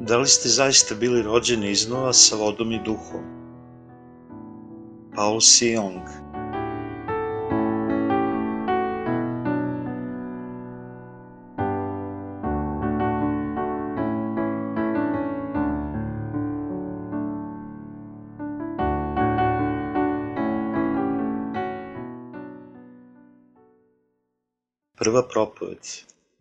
Da li ste zaista bili rođeni iznova sa vodom i duhom? Paul Sijong Prva propoved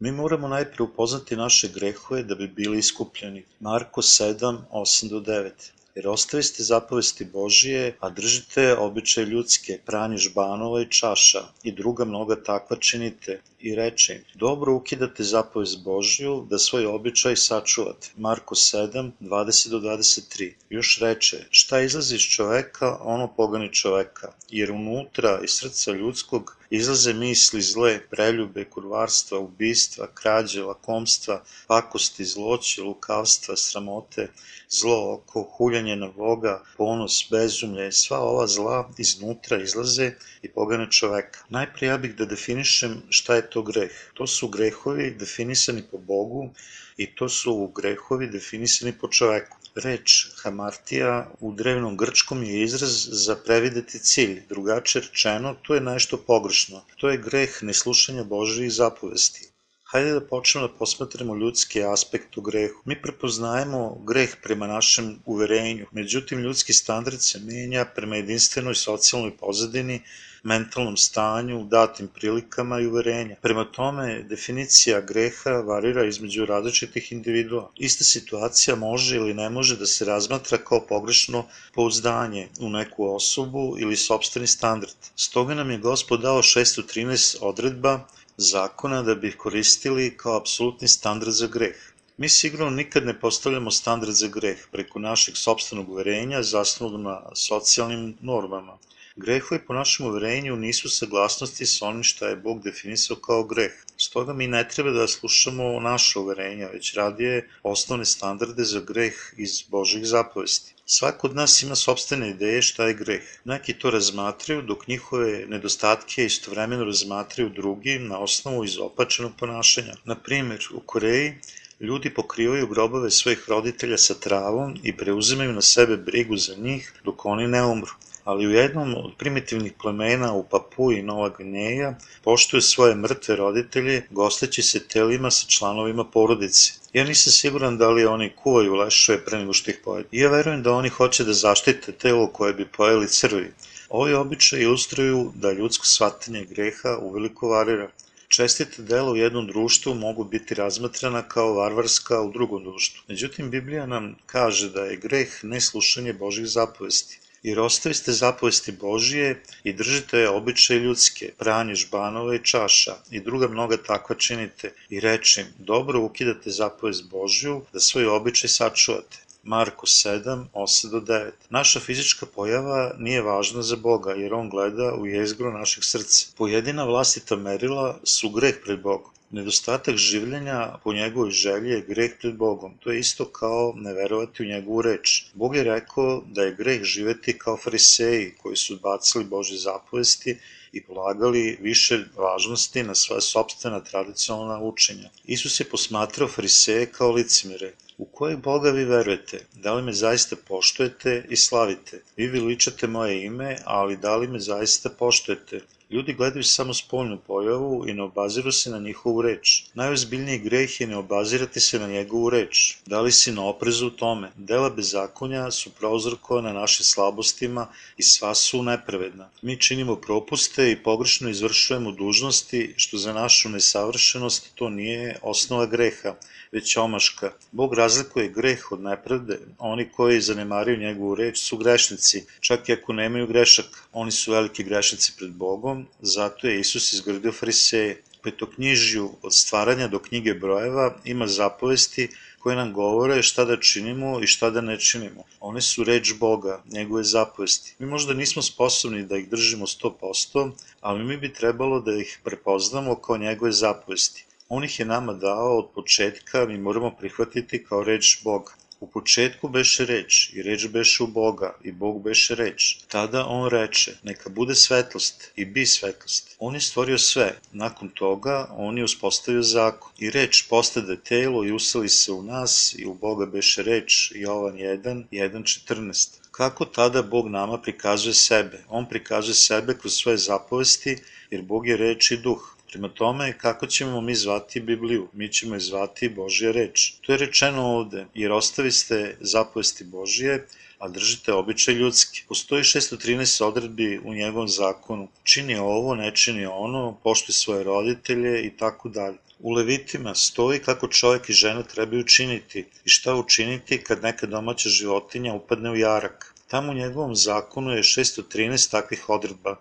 Mi moramo najpre upoznati naše grehove da bi bili iskupljeni. Marko 7, 8 do 9 jer ostaviste zapovesti Božije, a držite običaje ljudske, pranje žbanova i čaša i druga mnoga takva činite i reče im, dobro ukidate zapovest Božju da svoj običaj sačuvate. Marko 7, 20 do 23. Još reče, šta izlazi iz čoveka, ono pogani čoveka, jer unutra iz srca ljudskog izlaze misli zle, preljube, kurvarstva, ubistva, krađe, lakomstva, pakosti, zloće, lukavstva, sramote, zlo oko, huljanje na Boga, ponos, bezumlje, sva ova zla iznutra izlaze i pogane čoveka. Najprije ja bih da definišem šta je to greh. To su grehovi definisani po Bogu i to su grehovi definisani po čoveku. Reč hamartija u drevnom grčkom je izraz za prevideti cilj. Drugače rečeno, to je nešto pogrešno. To je greh neslušanja Božih zapovesti. Hajde da počnemo da posmatramo ljudski aspekt u grehu. Mi prepoznajemo greh prema našem uverenju, međutim ljudski standard se menja prema jedinstvenoj socijalnoj pozadini mentalnom stanju, datim prilikama i uverenja. Prema tome, definicija greha varira između različitih individua. Ista situacija može ili ne može da se razmatra kao pogrešno pouzdanje u neku osobu ili sobstveni standard. Stoga nam je Gospod dao 613 odredba zakona da bi ih koristili kao apsolutni standard za greh. Mi sigurno nikad ne postavljamo standard za greh preko našeg sobstvenog uverenja zasnovanog na socijalnim normama. Grehovi po našem uverenju nisu saglasnosti sa onim što je Bog definisao kao greh. Stoga mi ne treba da slušamo naše uverenja, već radije osnovne standarde za greh iz Božih zapovesti. Svako od nas ima sobstvene ideje šta je greh. Neki to razmatraju, dok njihove nedostatke istovremeno razmatraju drugi na osnovu izopačenog ponašanja. Na primjer, u Koreji ljudi pokrivaju grobove svojih roditelja sa travom i preuzimaju na sebe brigu za njih dok oni ne umru ali u jednom od primitivnih plemena u Papu i Nova Gvineja poštuju svoje mrtve roditelje gosteći se telima sa članovima porodice. Ja nisam siguran da li oni kuvaju lešove pre nego što ih pojedu. Ja verujem da oni hoće da zaštite telo koje bi pojeli crvi. Ovi običaji ilustruju da ljudsko shvatanje greha uveliko varira. Čestite dela u jednom društvu mogu biti razmatrana kao varvarska u drugom društvu. Međutim, Biblija nam kaže da je greh neslušanje Božih zapovesti jer ostaviste zapovesti Božije i držite običaje ljudske, pranje žbanova i čaša i druga mnoga takva činite i rečem, dobro ukidate zapovest Božju da svoj običaj sačuvate. Marko 7, 8 do 9. Naša fizička pojava nije važna za Boga, jer On gleda u jezgru našeg srca. Pojedina vlastita merila su greh pred Bogom. Nedostatak življenja po njegovoj želji je greh pred Bogom. To je isto kao ne verovati u njegovu reč. Bog je rekao da je greh živeti kao fariseji koji su odbacili Bože zapovesti i polagali više važnosti na svoje sobstvena tradicionalna učenja. Isus je posmatrao fariseje kao licimire. U kojeg Boga vi verujete? Da li me zaista poštujete i slavite? Vi veličate moje ime, ali da li me zaista poštujete? Ljudi gledaju samo spoljnu pojavu i ne obaziru se na njihovu reč. Najozbiljniji greh je ne obazirati se na njegovu reč. Da li si na oprezu u tome? Dela bezakonja su prouzrokovane našim slabostima i sva su nepravedna. Mi činimo propuste i pogrešno izvršujemo dužnosti, što za našu nesavršenost to nije osnova greha već omaška. Bog razlikuje greh od nepravde. Oni koji zanemariju njegovu reč su grešnici, čak i ako nemaju grešak. Oni su veliki grešnici pred Bogom, zato je Isus izgradio fariseje. Petoknjižju od stvaranja do knjige brojeva ima zapovesti koje nam govore šta da činimo i šta da ne činimo. One su reč Boga, njegove zapovesti. Mi možda nismo sposobni da ih držimo 100%, ali mi bi trebalo da ih prepoznamo kao njegove zapovesti. On ih je nama dao od početka, mi moramo prihvatiti kao reč Boga. U početku beše reč, i reč beše u Boga, i Bog beše reč. Tada on reče, neka bude svetlost, i bi svetlost. On je stvorio sve. Nakon toga, on je uspostavio zakon. I reč postade telo i usali se u nas, i u Boga beše reč, Jovan 1, 1.14. Kako tada Bog nama prikazuje sebe? On prikazuje sebe kroz svoje zapovesti, jer Bog je reč i duh. Prema tome, kako ćemo mi zvati Bibliju? Mi ćemo je zvati Božja reč. To je rečeno ovde, jer ostavi ste zapovesti Božije, a držite običaj ljudski. Postoji 613 odredbi u njegovom zakonu. Čini ovo, ne čini ono, poštuje svoje roditelje i tako dalje. U Levitima stoji kako čovjek i žena trebaju činiti i šta učiniti kad neka domaća životinja upadne u jarak. Tamo u njegovom zakonu je 613 takvih odredba.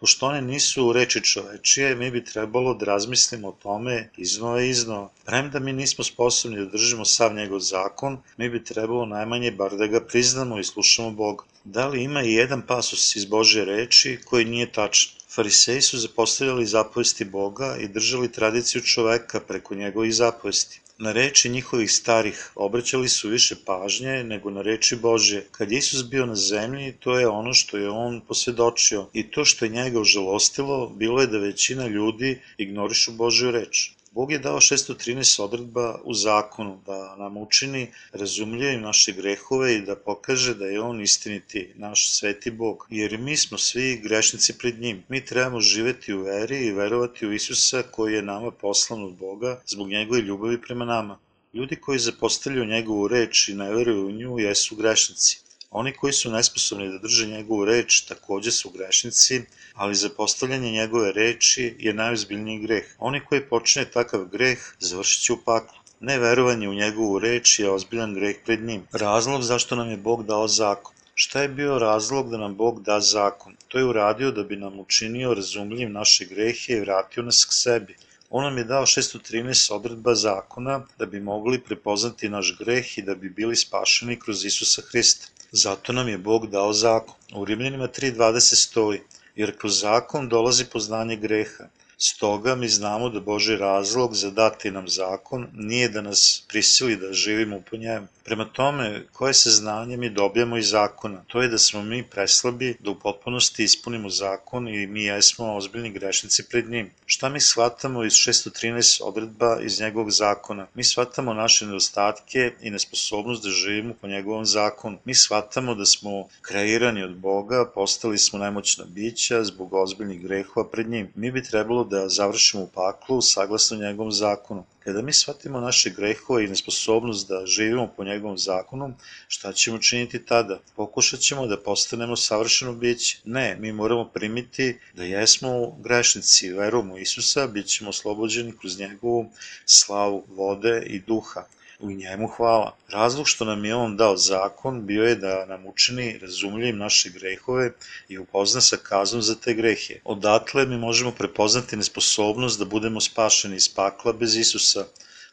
Pošto one nisu reči čovečije, mi bi trebalo da razmislimo o tome iznova i iznova. Premda mi nismo sposobni da držimo sav njegov zakon, mi bi trebalo najmanje bar da ga priznamo i slušamo Boga. Da li ima i jedan pasus iz Božje reči koji nije tačan? Fariseji su zapostavljali zapovesti Boga i držali tradiciju čoveka preko njegovih zapovesti. Na reči njihovih starih obraćali su više pažnje nego na reči Božje. Kad je Isus bio na zemlji, to je ono što je on posvedočio i to što je njega užalostilo bilo je da većina ljudi ignorišu Božju reč. Bog je dao 613 odredba u zakonu da nam učini razumljivim naše grehove i da pokaže da je On istiniti, naš sveti Bog. Jer mi smo svi grešnici pred njim. Mi trebamo živeti u veri i verovati u Isusa koji je nama poslan od Boga zbog njegove ljubavi prema nama. Ljudi koji zapostavljaju njegovu reč i ne veruju u nju jesu grešnici. Oni koji su nesposobni da drže njegovu reč takođe su grešnici, ali za postavljanje njegove reči je najozbiljniji greh. Oni koji počine takav greh završit će u paklu. Neverovanje u njegovu reč je ozbiljan greh pred njim. Razlog zašto nam je Bog dao zakon. Šta je bio razlog da nam Bog da zakon? To je uradio da bi nam učinio razumljiv naše grehe i vratio nas k sebi. On nam je dao 613 odredba zakona da bi mogli prepoznati naš greh i da bi bili spašeni kroz Isusa Hrista. Zato nam je Bog dao zakon. U Rimljanima 3.20 stoji, jer kroz zakon dolazi poznanje greha. Stoga mi znamo da Boži razlog za dati nam zakon nije da nas prisili da živimo po njemu, Prema tome, koje se znanje mi dobijamo iz zakona? To je da smo mi preslabi da u potpunosti ispunimo zakon i mi jesmo ozbiljni grešnici pred njim. Šta mi shvatamo iz 613 odredba iz njegovog zakona? Mi shvatamo naše nedostatke i nesposobnost da živimo po njegovom zakonu. Mi shvatamo da smo kreirani od Boga, postali smo nemoćna bića zbog ozbiljnih grehova pred njim. Mi bi trebalo da završimo u paklu saglasno njegovom zakonu. Kada mi shvatimo naše grehove i nesposobnost da živimo po njegovom zakonu, šta ćemo činiti tada? Pokušat ćemo da postanemo savršeno biće? Ne, mi moramo primiti da jesmo grešnici, verom u Isusa, bit ćemo oslobođeni kroz njegovu slavu vode i duha u njemu hvala. Razlog što nam je on dao zakon bio je da nam učini razumljivim naše grehove i upozna sa kaznom za te grehe. Odatle mi možemo prepoznati nesposobnost da budemo spašeni iz pakla bez Isusa,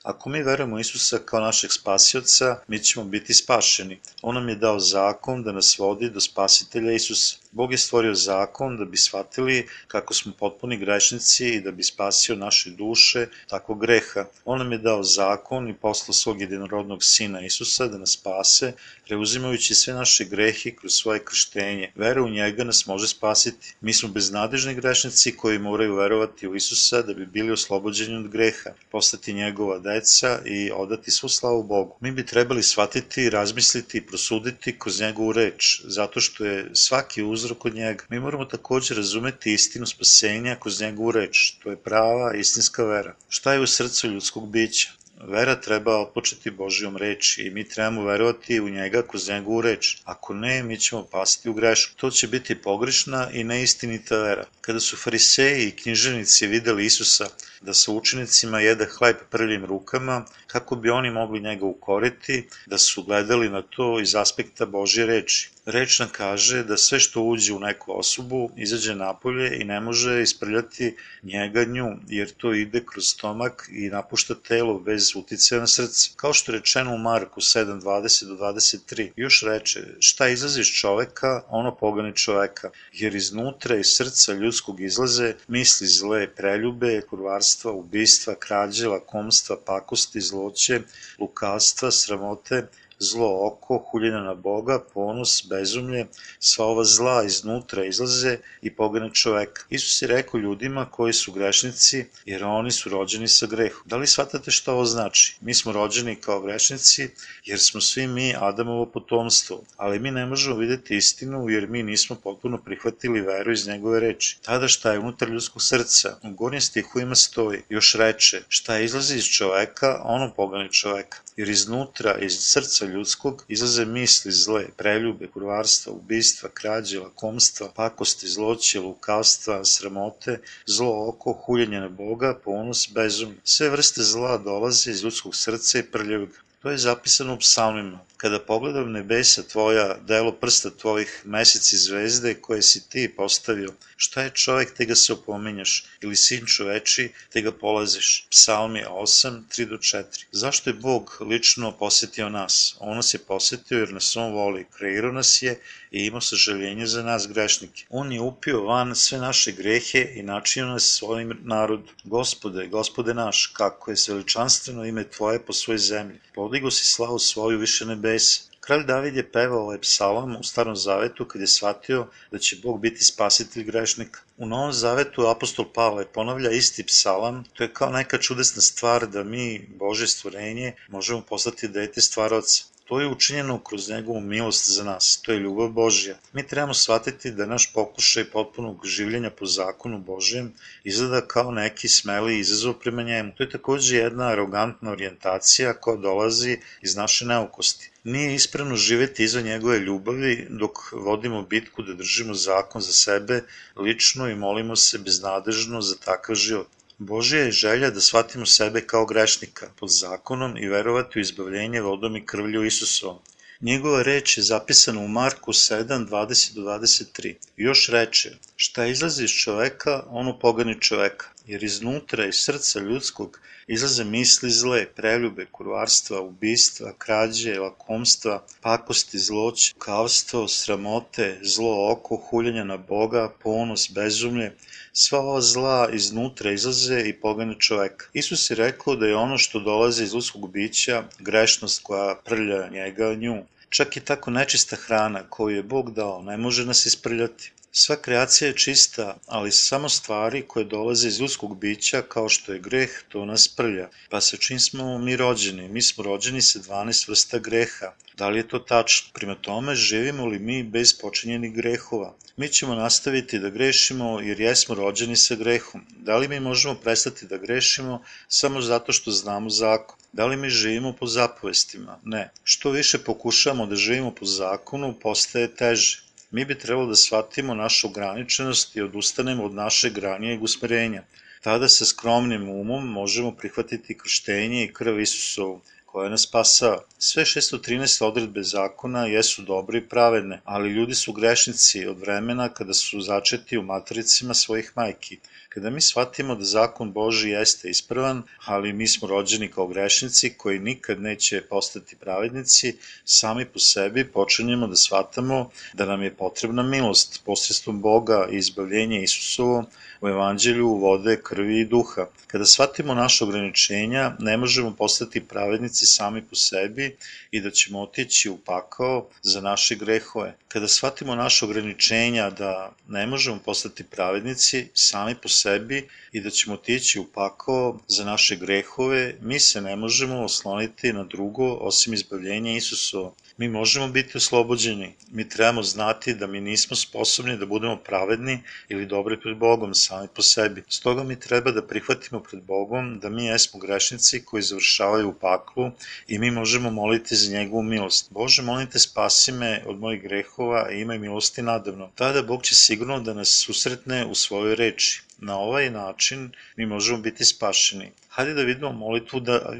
Ako mi verujemo Isusa kao našeg spasioca, mi ćemo biti spašeni. On nam je dao zakon da nas vodi do spasitelja Isusa. Bog je stvorio zakon da bi shvatili kako smo potpuni grešnici i da bi spasio naše duše tako greha. On nam je dao zakon i poslao svog jedinorodnog sina Isusa da nas spase, preuzimajući sve naše grehe kroz svoje krštenje. Vera u njega nas može spasiti. Mi smo beznadežni grešnici koji moraju verovati u Isusa da bi bili oslobođeni od greha, postati njegova deca i odati svu slavu Bogu. Mi bi trebali shvatiti, razmisliti i prosuditi kroz njegovu reč, zato što je svaki uzor uzrok od njega. Mi moramo takođe razumeti istinu spasenja kroz njegovu reč. To je prava istinska vera. Šta je u srcu ljudskog bića? Vera treba otpočeti Božijom reči i mi trebamo verovati u njega kroz njegovu reč. Ako ne, mi ćemo pasti u grešku. To će biti pogrešna i neistinita vera. Kada su fariseji i književnici videli Isusa da sa učenicima jede hleb prvim rukama, kako bi oni mogli njega ukoriti, da su gledali na to iz aspekta Božje reči. Reč nam kaže da sve što uđe u neku osobu izađe napolje i ne može isprljati njega nju, jer to ide kroz stomak i napušta telo bez uticaja na srce. Kao što je rečeno u Marku 7.20 do 23, još reče, šta izlazi iz čoveka, ono pogani čoveka, jer iznutra iz srca ljudskog izlaze misli zle, preljube, kurvarstva, ubistva, krađe, lakomstva, pakosti, zloće, lukavstva, sramote, zlo oko, huljena na Boga, ponos, bezumlje, sva ova zla iznutra izlaze i pogane čoveka. Isus je rekao ljudima koji su grešnici, jer oni su rođeni sa grehom. Da li shvatate što ovo znači? Mi smo rođeni kao grešnici, jer smo svi mi Adamovo potomstvo, ali mi ne možemo videti istinu, jer mi nismo potpuno prihvatili veru iz njegove reči. Tada šta je unutar ljudskog srca? U gornjem stihu ima stoji, još reče, šta izlazi iz čoveka, ono pogani čoveka jer iznutra, iz srca ljudskog, izlaze misli zle, preljube, kurvarstva, ubistva, krađe, lakomstva, pakosti, zloće, lukavstva, sramote, zlo oko, huljenje na Boga, ponos, bezum. Sve vrste zla dolaze iz ljudskog srca i prljavog. To je zapisano u psalmima. Kada pogledam nebesa tvoja, delo prsta tvojih, meseci zvezde koje si ti postavio, šta je čovek te ga se opominjaš, ili sin čoveči te ga polaziš. Psalmi 8, 3 do 4. Zašto je Bog lično posetio nas? On nas je posetio jer nas on voli, kreirao nas je i imao sažaljenje za nas grešnike. On je upio van sve naše grehe i načinio nas svojim narodu. Gospode, gospode naš, kako je sveličanstveno ime Tvoje po svoj zemlji. Podigo si slavu svoju više nebesa. Kralj David je pevao ovaj psalam u Starom Zavetu kad je shvatio da će Bog biti spasitelj grešnika. U Novom Zavetu apostol Pavle ponavlja isti psalam, to je kao neka čudesna stvar da mi, Bože stvorenje, možemo postati dete stvaraoca. To je učinjeno kroz njegovu milost za nas, to je ljubav Božja. Mi trebamo shvatiti da naš pokušaj potpunog življenja po zakonu Božjem izgleda kao neki smeli izazov prema njemu. To je takođe jedna arogantna orijentacija koja dolazi iz naše neukosti. Nije ispravno živeti izvan njegove ljubavi dok vodimo bitku da držimo zakon za sebe lično i molimo se beznadežno za takav život. Božja je želja da shvatimo sebe kao grešnika pod zakonom i verovati u izbavljenje vodom i krvlju Isusovom. Njegova reč je zapisana u Marku 7, 20-23. Još reče, šta izlazi iz čoveka, ono pogani čoveka, jer iznutra iz srca ljudskog izlaze misli zle, preljube, kurvarstva, ubistva, krađe, lakomstva, pakosti, zloć, kavstvo, sramote, zlo oko, huljanja na Boga, ponos, bezumlje, sva ova zla iznutra izlaze i pogane čoveka. Isus je rekao da je ono što dolazi iz ljudskog bića grešnost koja prlja njega nju. Čak i tako nečista hrana koju je Bog dao ne može nas isprljati. Sva kreacija je čista, ali samo stvari koje dolaze iz ljudskog bića, kao što je greh, to nas prlja. Pa sa čim smo mi rođeni? Mi smo rođeni sa 12 vrsta greha. Da li je to tačno? Prima tome, živimo li mi bez počinjenih grehova? Mi ćemo nastaviti da grešimo jer jesmo rođeni sa grehom. Da li mi možemo prestati da grešimo samo zato što znamo zakon? Da li mi živimo po zapovestima? Ne. Što više pokušavamo da živimo po zakonu, postaje teže mi bi trebalo da shvatimo našu ograničenost i odustanemo od našeg ranijeg usmerenja. Tada sa skromnim umom možemo prihvatiti krštenje i krv Isusovu, koja nas spasava. Sve 613 odredbe zakona jesu dobre i pravedne, ali ljudi su grešnici od vremena kada su začeti u matricima svojih majki. Kada mi shvatimo da zakon Boži jeste ispravan, ali mi smo rođeni kao grešnici koji nikad neće postati pravednici, sami po sebi počinjemo da shvatamo da nam je potrebna milost posredstvom Boga i izbavljenje Isusovo u evanđelju vode, krvi i duha. Kada shvatimo naše ograničenja, ne možemo postati pravednici sami po sebi i da ćemo otići u pakao za naše grehove. Kada shvatimo naše ograničenja da ne možemo postati pravednici sami po sebi i da ćemo otići u pakao za naše grehove, mi se ne možemo osloniti na drugo osim izbavljenja Isusova mi možemo biti oslobođeni. Mi trebamo znati da mi nismo sposobni da budemo pravedni ili dobri pred Bogom sami po sebi. Stoga mi treba da prihvatimo pred Bogom da mi jesmo grešnici koji završavaju u paklu i mi možemo moliti za njegovu milost. Bože, molim te spasi me od mojih grehova i imaj milosti nadavno. Tada Bog će sigurno da nas susretne u svojoj reči. Na ovaj način mi možemo biti spašeni. Hajde da vidimo molitvu da,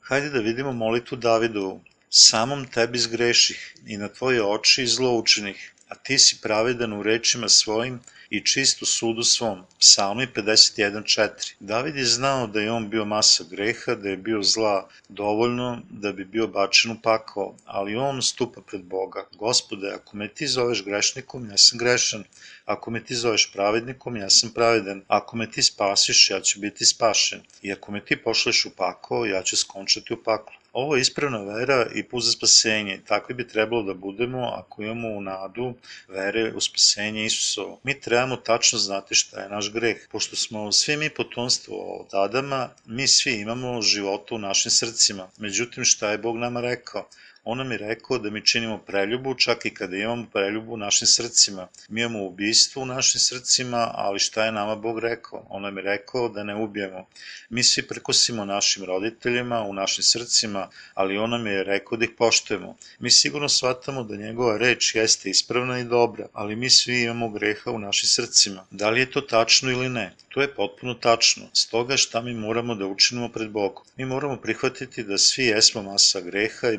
hajde da vidimo molitvu Davidovu samom tebi zgreših i na tvoje oči zlo učinih, a ti si pravedan u rečima svojim i čist u sudu svom. Psalmi 51.4 David je znao da je on bio masa greha, da je bio zla dovoljno da bi bio bačen u pakao, ali on stupa pred Boga. Gospode, ako me ti zoveš grešnikom, ja sam grešan. Ako me ti zoveš pravednikom, ja sam pravedan. Ako me ti spasiš, ja ću biti spašen. I ako me ti pošleš u pakao, ja ću skončati u paklu. Ovo je ispravna vera i put za spasenje. Takvi bi trebalo da budemo ako imamo u nadu vere u spasenje Isusovo. Mi trebamo tačno znati šta je naš greh. Pošto smo svi mi potomstvo od Adama, mi svi imamo života u našim srcima. Međutim, šta je Bog nama rekao? On nam je rekao da mi činimo preljubu čak i kada imamo preljubu u našim srcima. Mi imamo ubistvo u našim srcima, ali šta je nama Bog rekao? On nam je rekao da ne ubijemo. Mi svi prekosimo našim roditeljima u našim srcima, ali on nam je rekao da ih poštujemo. Mi sigurno shvatamo da njegova reč jeste ispravna i dobra, ali mi svi imamo greha u našim srcima. Da li je to tačno ili ne? To je potpuno tačno. Stoga šta mi moramo da učinimo pred Bogom? Mi moramo prihvatiti da svi jesmo masa greha i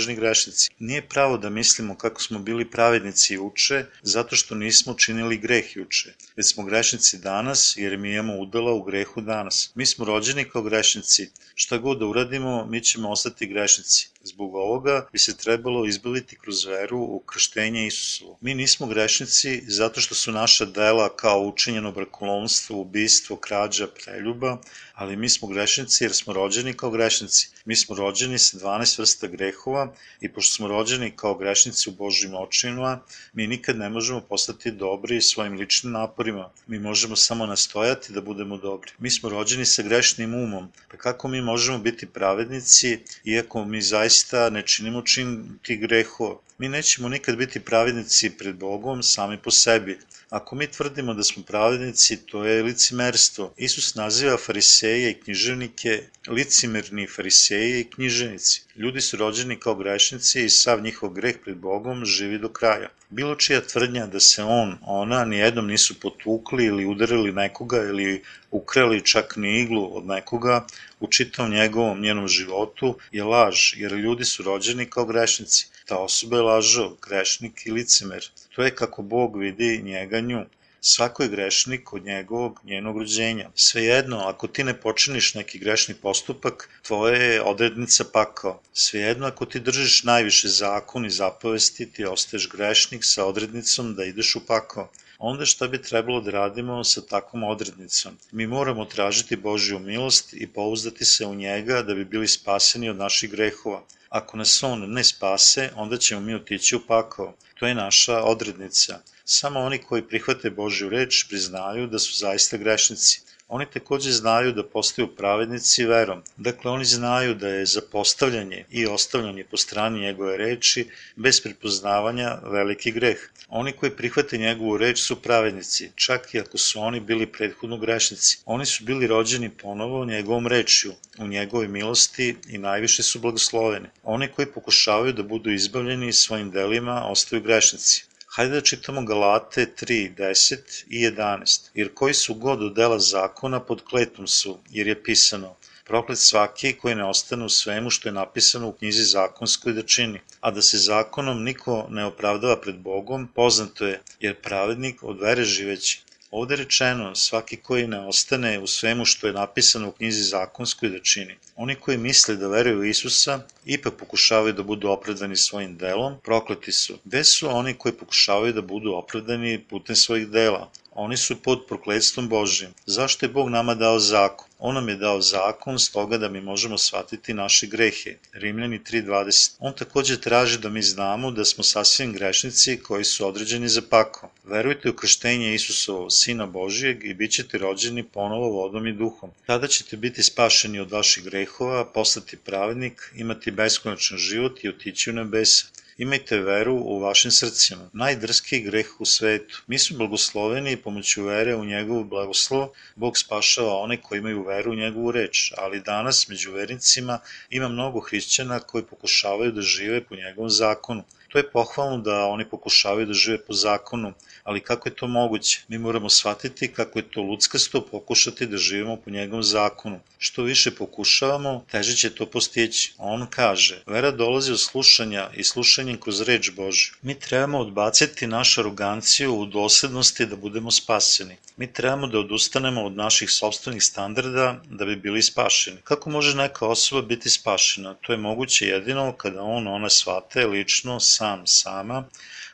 beznadežni grešnici. Nije pravo da mislimo kako smo bili pravednici juče, zato što nismo činili greh juče. Već smo grešnici danas, jer mi imamo udela u grehu danas. Mi smo rođeni kao grešnici. Šta god da uradimo, mi ćemo ostati grešnici. Zbog ovoga bi se trebalo izbaviti kroz veru u krštenje Isusovo. Mi nismo grešnici zato što su naša dela kao učinjeno brakolonstvo, ubistvo, krađa, preljuba, ali mi smo grešnici jer smo rođeni kao grešnici. Mi smo rođeni sa 12 vrsta grehova i pošto smo rođeni kao grešnici u Božjim očinima, mi nikad ne možemo postati dobri svojim ličnim naporima. Mi možemo samo nastojati da budemo dobri. Mi smo rođeni sa grešnim umom, pa kako mi možemo biti pravednici iako mi zaista ne činimo čin tih grehova? Mi nećemo nikad biti pravednici pred Bogom sami po sebi. Ako mi tvrdimo da smo pravednici, to je licimerstvo. Isus naziva fariseje i književnike licimerni fariseje i književnici. Ljudi su rođeni kao grešnici i sav njihov greh pred Bogom živi do kraja. Bilo čija tvrdnja da se on, ona, nijednom nisu potukli ili udarili nekoga ili ukrali čak ni iglu od nekoga u čitavom njegovom njenom životu je laž, jer ljudi su rođeni kao grešnici. Ta osoba je lažo, grešnik i licimer. To je kako Bog vidi njega nju. Svako je grešnik od njegovog, njenog rođenja. Svejedno, ako ti ne počiniš neki grešni postupak, tvoja je odrednica pakao. Svejedno, ako ti držiš najviše zakon i zapovesti, ti ostaješ grešnik sa odrednicom da ideš u pakao onda šta bi trebalo da radimo sa takvom odrednicom? Mi moramo tražiti Božju milost i pouzdati se u njega da bi bili spaseni od naših grehova. Ako nas on ne spase, onda ćemo mi otići u pakao. To je naša odrednica. Samo oni koji prihvate Božju reč priznaju da su zaista grešnici. Oni takođe znaju da postaju pravednici verom. Dakle, oni znaju da je zapostavljanje i ostavljanje po strani njegove reči bez prepoznavanja veliki greh. Oni koji prihvate njegovu reč su pravednici, čak i ako su oni bili prethodno grešnici. Oni su bili rođeni ponovo njegovom rečju, u njegovoj milosti i najviše su blagosloveni. Oni koji pokušavaju da budu izbavljeni svojim delima ostaju grešnici. Hajde da čitamo Galate 3, 10 i 11. Jer koji su god od dela zakona pod kletom su, jer je pisano proklet svaki koji ne ostane u svemu što je napisano u knjizi zakonskoj da čini, a da se zakonom niko ne opravdava pred Bogom, poznato je, jer pravednik od vere živeći. Ovde rečeno, svaki koji ne ostane u svemu što je napisano u knjizi zakonskoj da čini. Oni koji misle da veruju u Isusa, ipak pokušavaju da budu opravdani svojim delom, prokleti su. Gde su oni koji pokušavaju da budu opravdani putem svojih dela? Oni su pod prokledstvom Božjim. Zašto je Bog nama dao zakon? On nam je dao zakon stoga da mi možemo shvatiti naše grehe. Rimljani 3.20. On takođe traži da mi znamo da smo sasvim grešnici koji su određeni za pako. Verujte u krštenje Isusovo, Sina Božijeg i bit ćete rođeni ponovo vodom i duhom. Tada ćete biti spašeni od vaših grehova, postati pravednik, imati beskonačan život i otići u nebesa. Imajte veru u vašim srcima. Najdrskiji greh u svetu. Mi smo blagosloveni pomoću vere u njegovu blagoslov. Bog spašava one koji imaju veru u njegovu reč, ali danas među vernicima ima mnogo hrišćana koji pokušavaju da žive po njegovom zakonu. To je pohvalno da oni pokušavaju da žive po zakonu, ali kako je to moguće? Mi moramo shvatiti kako je to ludskasto pokušati da živimo po njegovom zakonu. Što više pokušavamo, teže će to postići. On kaže, vera dolazi od slušanja i slušanjem kroz reč Božju. Mi trebamo odbaciti našu aroganciju u doslednosti da budemo spaseni. Mi trebamo da odustanemo od naših sobstvenih standarda da bi bili spašeni. Kako može neka osoba biti spašena? To je moguće jedino kada on ona shvate lično, sam, sama,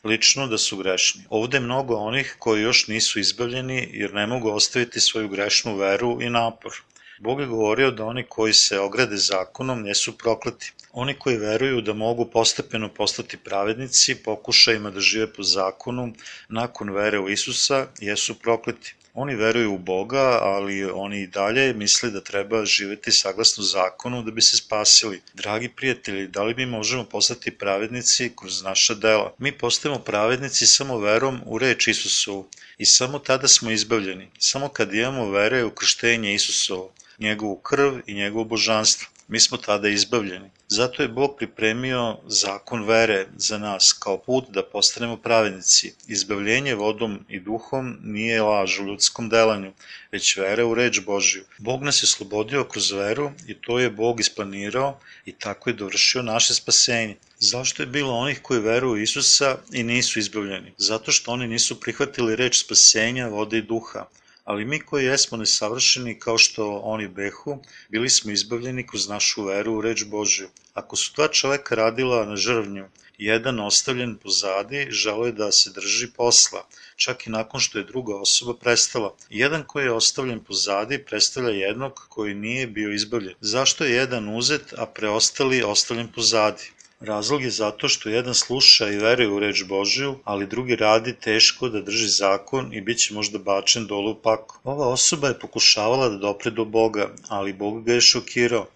lično da su grešni. Ovde je mnogo onih koji još nisu izbavljeni jer ne mogu ostaviti svoju grešnu veru i napor. Bog je govorio da oni koji se ograde zakonom nesu prokleti. Oni koji veruju da mogu postepeno postati pravednici, pokušajima da žive po zakonu, nakon vere u Isusa, jesu prokleti. Oni veruju u Boga, ali oni i dalje misle da treba živeti saglasno zakonu da bi se spasili. Dragi prijatelji, da li mi možemo postati pravednici kroz naša dela? Mi postajemo pravednici samo verom u reč Isusovu i samo tada smo izbavljeni, samo kad imamo vere u krštenje Isusovo, njegovu krv i njegovo božanstvo mi smo tada izbavljeni. Zato je Bog pripremio zakon vere za nas kao put da postanemo pravednici. Izbavljenje vodom i duhom nije laž u ljudskom delanju, već vera u reč Božiju. Bog nas je slobodio kroz veru i to je Bog isplanirao i tako je dovršio naše spasenje. Zašto je bilo onih koji veruju Isusa i nisu izbavljeni? Zato što oni nisu prihvatili reč spasenja, vode i duha ali mi koji jesmo nesavršeni kao što oni behu, bili smo izbavljeni kroz našu veru u reč Božju. Ako su dva čoveka radila na žrvnju, jedan ostavljen pozadi, želo je da se drži posla, čak i nakon što je druga osoba prestala. Jedan koji je ostavljen pozadi predstavlja jednog koji nije bio izbavljen. Zašto je jedan uzet, a preostali ostavljen pozadi? Razlog je zato što jedan sluša i veruje u reč Božiju, ali drugi radi teško da drži zakon i bit će možda bačen dole u. Ova osoba je pokušavala da dopre do Boga, ali Bog ga je šokirao,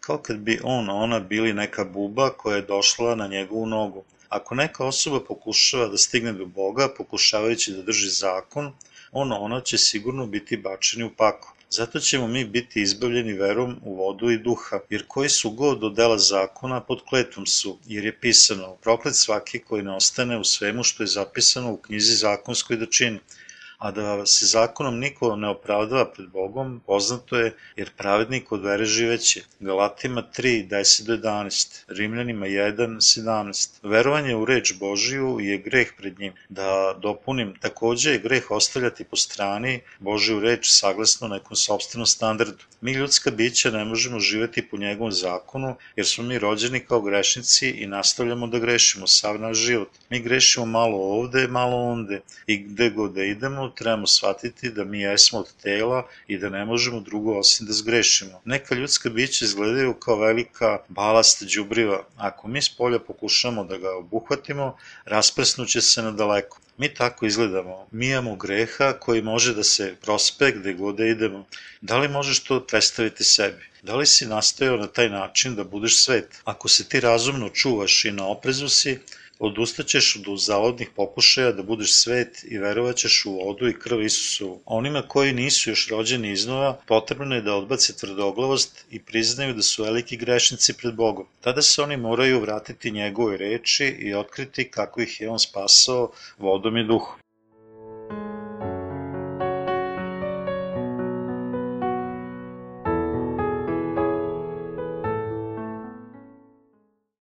kao kad bi on, ona bili neka buba koja je došla na njegovu nogu. Ako neka osoba pokušava da stigne do Boga, pokušavajući da drži zakon, on, ona će sigurno biti bačeni u pakao. Zato ćemo mi biti izbavljeni verom u vodu i duha, jer koji su god do dela zakona pod kletvom su, jer je pisano, proklet svaki koji ne ostane u svemu što je zapisano u knjizi zakonskoj da čini a da se zakonom niko ne opravdava pred Bogom, poznato je, jer pravednik od vere živeće. Galatima 3, 10 do 11, Rimljanima 1, 17. Verovanje u reč Božiju je greh pred njim. Da dopunim, takođe je greh ostavljati po strani Božiju reč saglasno nekom sobstvenom standardu. Mi ljudska bića ne možemo živeti po njegovom zakonu, jer smo mi rođeni kao grešnici i nastavljamo da grešimo sav naš život. Mi grešimo malo ovde, malo onde i gde god da idemo, trebamo shvatiti da mi jesmo od tela i da ne možemo drugo osim da zgrešimo. Neka ljudska bića izgledaju kao velika balast džubriva. Ako mi s polja pokušamo da ga obuhvatimo, rasprsnuće se na daleko. Mi tako izgledamo. Mi imamo greha koji može da se prospe gde god da idemo. Da li možeš to predstaviti sebi? Da li si nastojao na taj način da budeš svet? Ako se ti razumno čuvaš i na oprezu si, odustaćeš od zavodnih pokušaja da budeš svet i verovaćeš u vodu i krv Isusu. Onima koji nisu još rođeni iznova, potrebno je da odbace tvrdoglavost i priznaju da su veliki grešnici pred Bogom. Tada se oni moraju vratiti njegove reči i otkriti kako ih je on spasao vodom i duhom.